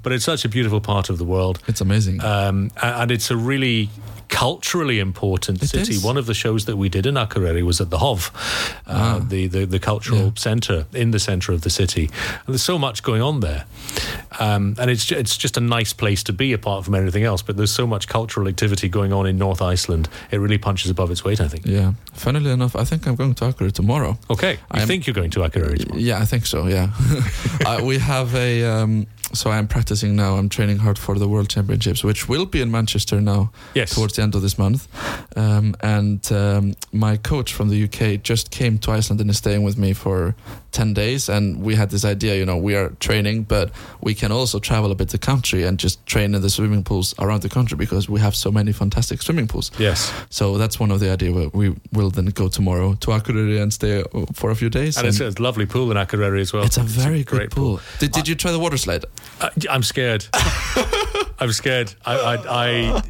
but it's such a beautiful part of the world, it's amazing. um, and it's a really culturally important It city. is. One of the shows that we did in Akureyri was at the Hof, uh, Ah. the, the the cultural Yeah. centre in the centre of the city. And there's so much going on there, um, and it's it's just a nice place to be apart from anything else. But there's so much cultural activity going on in North Iceland. It really punches above its weight. I think. yeah. Funnily enough, I think I'm going to Akureyri tomorrow. Okay, I'm- think you're going to Akureyri tomorrow? Yeah, I think so. Yeah, uh, we have a. Um, so I'm practicing now. I'm training hard for the World Championships, which will be in Manchester now Yes. towards the end of this month. Um, and um, my coach from the UK just came to Iceland and is staying with me for ten days. And we had this idea, you know, we are training, but we can also travel a bit the country and just train in the swimming pools around the country because we have so many fantastic swimming pools. Yes. So that's one of the idea. where We will then go tomorrow to Akureyri and stay uh, for a few days. And it's a lovely pool in Akureyri as well. It's a very great good pool. Did, did you try the water slide? I, I'm scared. I'm scared. I, I, I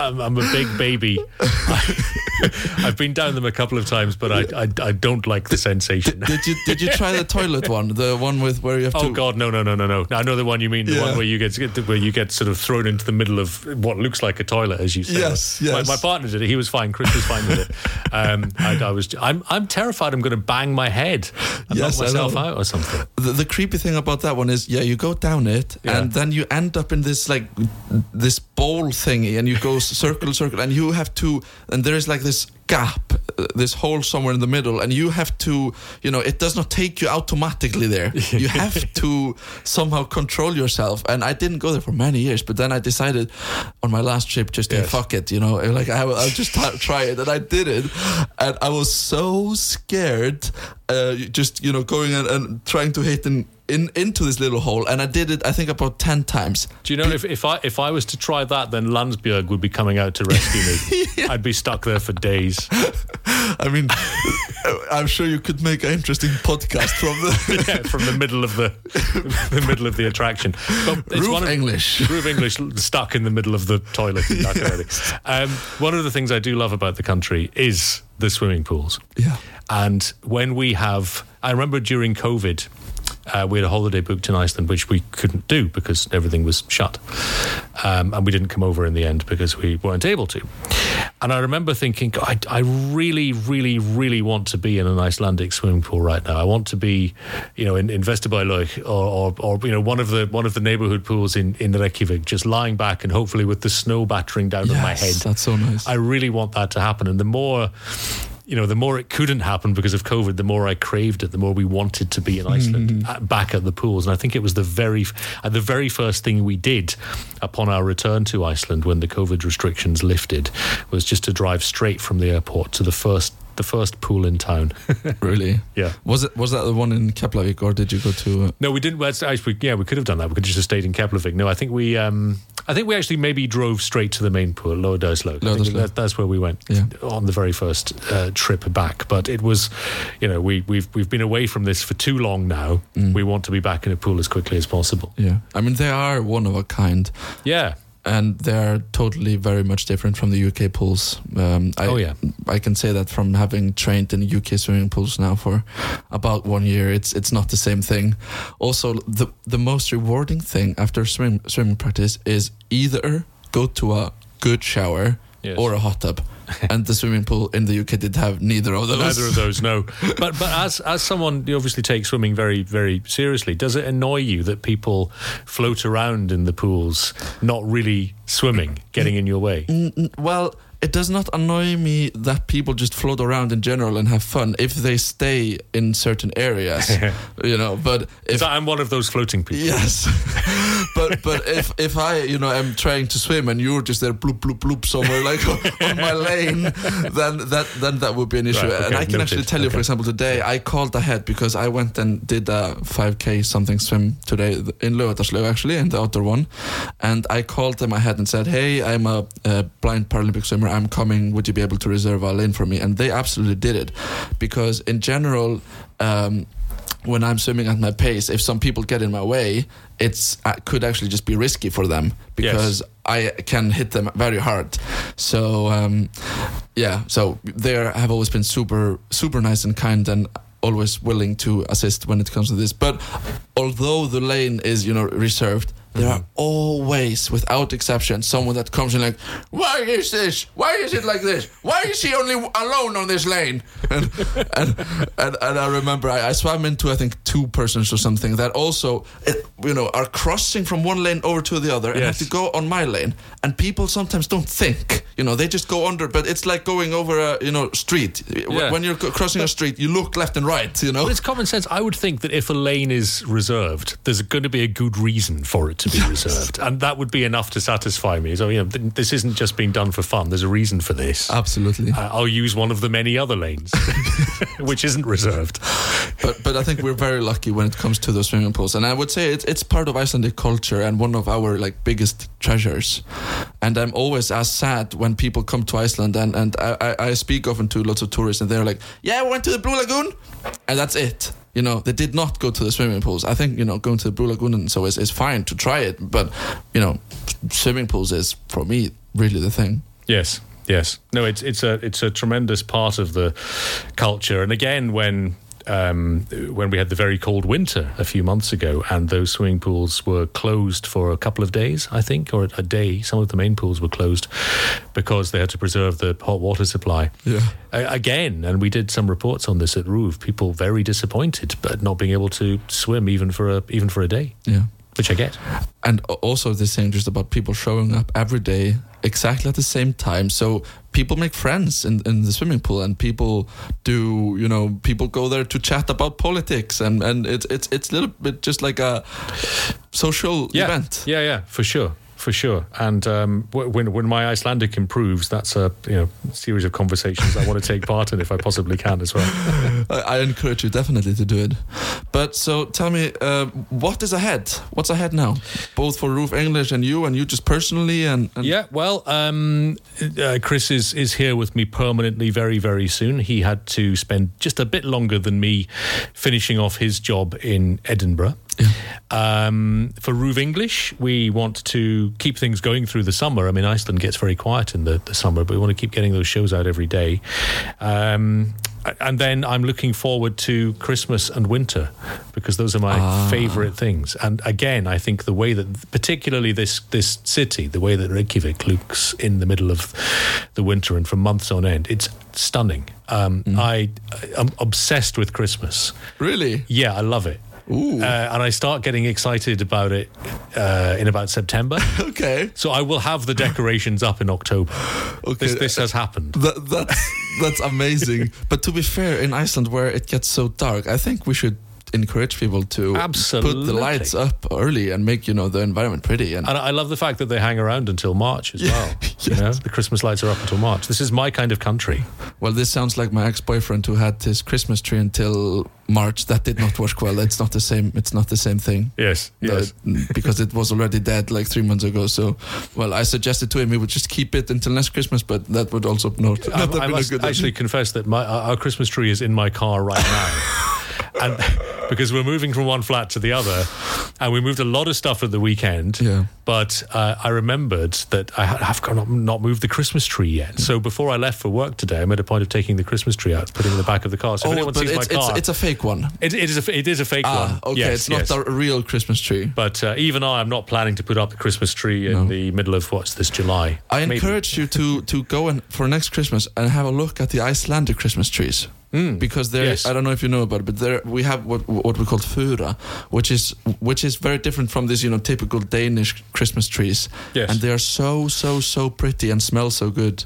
I'm, I'm a big baby. I, I've been down them a couple of times, but I, I, I don't like the sensation. Did you did you try the toilet one? The one with where you have Oh to Oh God, no, no, no, no, no! I know the one you mean. The Yeah. one where you get where you get sort of thrown into the middle of what looks like a toilet, as you say. Yes, My, yes. my partner did it. He was fine. Chris was fine with it. Um, I, I was. I'm. I'm terrified. I'm going to bang my head and Yes, knock myself out or something. the, the creepy thing about that one is yeah you go down it Yeah. and then you end up in this like this bowl thingy and you go circle circle and you have to and there is like this gap uh, this hole somewhere in the middle and you have to you know it does not take you automatically there you have to somehow control yourself and i didn't go there for many years but then i decided on my last trip just to Yes. fuck it you know like I, will- i'll just try it and i did it and i was so scared uh, just you know going and, and trying to hit in, in into this little hole and i did it i think about 10 times Do you know if, if I if I was to try that, then Landsbjörg would be coming out to rescue me. I'd be stuck there for days. i mean i'm sure you could make an interesting podcast from the yeah, from the middle of the the middle of the attraction. But it's RUV one of, English. RUV English stuck in the middle of the toilet. Akureyri. Um, one of the things I do love about the country is the swimming pools. yeah And when we have, I remember during COVID, uh, we had a holiday booked in Iceland, which we couldn't do because everything was shut. Um, and we didn't come over in the end because we weren't able to. And I remember thinking, I, I really, really, really want to be in an Icelandic swimming pool right now. I want to be, you know, in, in Vesturbæjarlaug or, or, or, you know, one of the one of the neighborhood pools in, in Reykjavik, just lying back and hopefully with the snow battering down on my head. that's so nice I really want that to happen. And the more, you know, the more it couldn't happen because of COVID, the more I craved it, the more we wanted to be in Iceland, at, back at the pools. And I think it was the very, uh, the very first thing we did upon our return to Iceland when the COVID restrictions lifted was just to drive straight from the airport to the first, the first pool in town. really yeah. was it was that the one in Keflavik or did you go to uh, No, we didn't. well, actually, yeah, we could have done that. We could have just have stayed in Keflavik. No, I think we, um, I think we actually maybe drove straight to the main pool, Laugardalslaug. I think Laugardalslaug. that, that's where we went Yeah. on the very first uh, trip back. But it was, you know, we we've we've been away from this for too long now. Mm. We want to be back in a pool as quickly as possible. yeah i mean they are one of a kind Yeah, and they're totally very much different from the UK pools. Um, I, Oh, yeah. I can say that from having trained in UK swimming pools now for about one year. It's it's not the same thing. Also, the the most rewarding thing after swim, swimming practice is either go to a good shower Yes. or a hot tub. and the swimming pool in the UK did have neither of those. neither of those. No, but but as as someone you obviously takes swimming very very seriously, does it annoy you that people float around in the pools, not really swimming, getting in your way? Well, it does not annoy me that people just float around in general and have fun if they stay in certain areas, you know. But if I'm one of those floating people. Yes, but but if if I you know am trying to swim and you're just there bloop bloop bloop somewhere like on my lane, then that then that would be an issue. Right, okay, and I can actually tell you, for example, today I called ahead because I went and did a 5k something swim today in Laugardalslaug actually in the outdoor one, and I called them ahead and said, hey, I'm a, a blind Paralympic swimmer. I'm coming. Would you be able to reserve a lane for me? And they absolutely did it, because in general. Um, when I'm swimming at my pace, if some people get in my way, it's uh, could actually just be risky for them because I can hit them very hard. So um, yeah, so they have always been super super nice and kind and always willing to assist when it comes to this. But although the lane is you know reserved. There are always, without exception, someone that comes in like, "Why is this? Why is it like this? Why is he only alone on this lane?" And and and, and I remember I, I swam into I think two persons or something that also you know are crossing from one lane over to the other and have to go on my lane. And people sometimes don't think, you know, they just go under. But it's like going over a you know street. Yeah. When you're crossing a street, you look left and right. You know. Well, it's common sense. I would think that if a lane is reserved, there's going to be a good reason for it to be reserved, and that would be enough to satisfy me. So, you know, th- this isn't just being done for fun. There's a reason for this. Absolutely. Uh, I'll use one of the many other lanes, which isn't reserved. but but I think we're very lucky when it comes to those swimming pools, and I would say it's it's part of Icelandic culture and one of our like biggest treasures. And I'm always as sad when people come to Iceland and and I, I, speak often to lots of tourists and they're like, yeah, we went to the Blue Lagoon, and that's it. You know, they did not go to the swimming pools. I think you know going to the Blue Lagoon and so is is fine to try it, but you know, swimming pools is for me really the thing. Yes, yes. No, it's it's a it's a tremendous part of the culture. And again, when um, when we had the very cold winter a few months ago, and those swimming pools were closed for a couple of days, I think, or a day. Some of the main pools were closed because they had to preserve the hot water supply. Yeah. A- again, and we did some reports on this at RUV. People very disappointed, but not being able to swim even for a even for a day, Yeah. Which I get. and also this thing just about people showing up every day exactly at the same time so people make friends in, in the swimming pool and people do you know people go there to chat about politics and and it's it's it's a little bit just like a social yeah. event Yeah, yeah, for sure, for sure. And um, when when my Icelandic improves, that's a you know series of conversations I want to take part in if I possibly can as well. I, I encourage you definitely to do it but so tell me uh, what is ahead what's ahead now both for RUV english and you and you just personally and, and Yeah, well, um, uh, Chris is is here with me permanently very very soon. He had to spend just a bit longer than me finishing off his job in Edinburgh. Um, for RUV English, we want to keep things going through the summer. I mean, Iceland gets very quiet in the, the summer, but we want to keep getting those shows out every day. Um, and then I'm looking forward to Christmas and winter because those are my favorite things. And again, I think the way that, particularly this this city, the way that Reykjavik looks in the middle of the winter and for months on end, it's stunning. Um, I I'm obsessed with Christmas. really Yeah, I love it. Ooh. Uh, and I start getting excited about it uh, in about September. okay so I will have the decorations up in October. okay This, this has happened. That, that's that's amazing. but to be fair, in Iceland where it gets so dark, I think we should encourage people to put the lights up early and make you know the environment pretty. And And I love the fact that they hang around until March as well. You know, the Christmas lights are up until March. This is my kind of country. well, this sounds like my ex-boyfriend who had his Christmas tree until March. That did not work well. It's not the same. It's not the same thing. Yes, yes. Because it was already dead like three months ago. So, well, I suggested to him he would just keep it until next Christmas, but that would also not, not I, I must good actually confess that my our Christmas tree is in my car right now. and because we're moving from one flat to the other, and we moved a lot of stuff at the weekend. Yeah. But uh, I remembered that I have not, not moved the Christmas tree yet. So before I left for work today, I made a point of taking the Christmas tree out, putting it in the back of the car. So if Oh, anyone sees it's, my car, it's, it's a fake one. it, it is a it is a fake Ah, one. okay. Yes, it's not yes. a real Christmas tree. But uh, even I, I'm not planning to put up the Christmas tree in No. the middle of what's this July. I Maybe. encourage you to to go and for next Christmas and have a look at the Icelandic Christmas trees. Mm. Because there. Yes. I don't know if you know about it, but there we have what what we call fura, which is which is very different from these you know typical Danish Christmas trees. Yes. and they are so so so pretty and smell so good.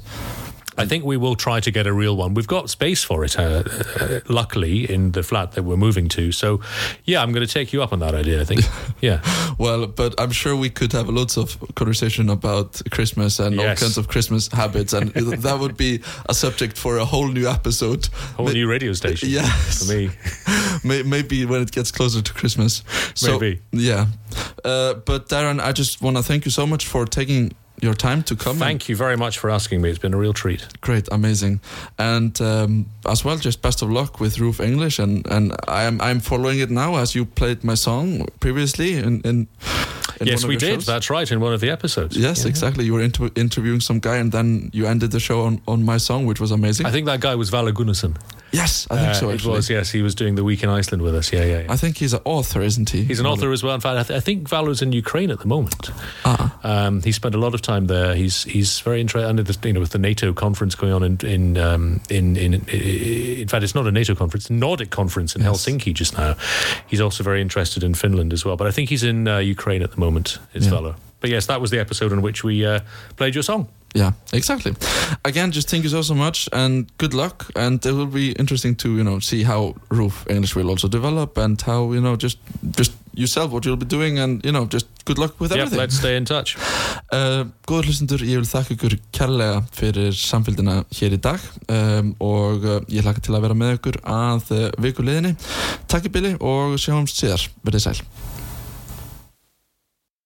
I think we will try to get a real one. We've got space for it, uh, uh, luckily, in the flat that we're moving to. So, yeah, I'm going to take you up on that idea, I think. Yeah. Well, but I'm sure we could have lots of conversation about Christmas and all kinds of Christmas habits, and that would be a subject for a whole new episode. Whole May- new radio station Yes. for me. Maybe when it gets closer to Christmas. So, Maybe. Yeah. Uh, but Darren, I just want to thank you so much for taking your time to come. Thank you very much for asking me. It's been a real treat. Great, amazing, and um, as well, just best of luck with RUV English, and and I am I'm following it now as you played my song previously in in. in yes, we did. shows. That's right, in one of the episodes. Yes, Yeah. exactly. You were inter- interviewing some guy, and then you ended the show on, on my song, which was amazing. I think that guy was Valur Gunnarsson. Yes, I think Uh, so. it was, yes. He was doing the week in Iceland with us. Yeah, yeah, yeah. I think he's an author, isn't he? He's an author as well. In fact, I, th- I think Valur's in Ukraine at the moment. Ah, Um, he spent a lot of time there. He's he's very interested. Under the you know with the NATO conference going on in in um, in, in in fact it's not a NATO conference, Nordic conference in Yes. Helsinki just now. He's also very interested in Finland as well. But I think he's in uh, Ukraine at the moment. Is Yeah. Valo. But yes, that was the episode in which we uh, played your song. Yeah, exactly. Again, just thank you so so much, and good luck. And it will be interesting to you know see how Roof English will also develop, and how you know just just yourself what you'll be doing, and you know just good luck with everything. let's stay in touch. Uh, góður hlustendur, ég vil þakka ykkur kærlega fyrir samfélgina hér í dag um, og uh, ég hlakka til að vera með ykkur að uh, viku liðinni. Takk í bili og sjáumst síðar. Verðið sæl.